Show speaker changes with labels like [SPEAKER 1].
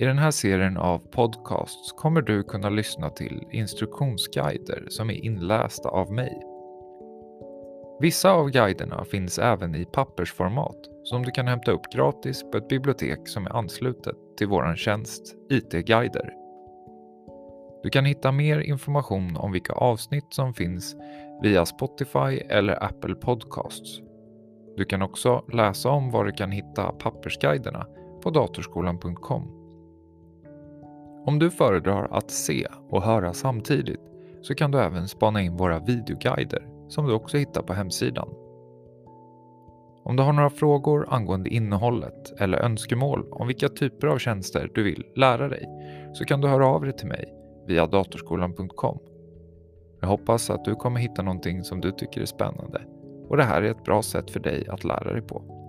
[SPEAKER 1] I den här serien av podcasts kommer du kunna lyssna till instruktionsguider som är inlästa av mig. Vissa av guiderna finns även i pappersformat som du kan hämta upp gratis på ett bibliotek som är anslutet till vår tjänst IT-guider. Du kan hitta mer information om vilka avsnitt som finns via Spotify eller Apple Podcasts. Du kan också läsa om var du kan hitta pappersguiderna på datorskolan.com. Om du föredrar att se och höra samtidigt så kan du även spana in våra videoguider som du också hittar på hemsidan. Om du har några frågor angående innehållet eller önskemål om vilka typer av tjänster du vill lära dig så kan du höra av dig till mig via datorskolan.com. Jag hoppas att du kommer hitta någonting som du tycker är spännande och det här är ett bra sätt för dig att lära dig på.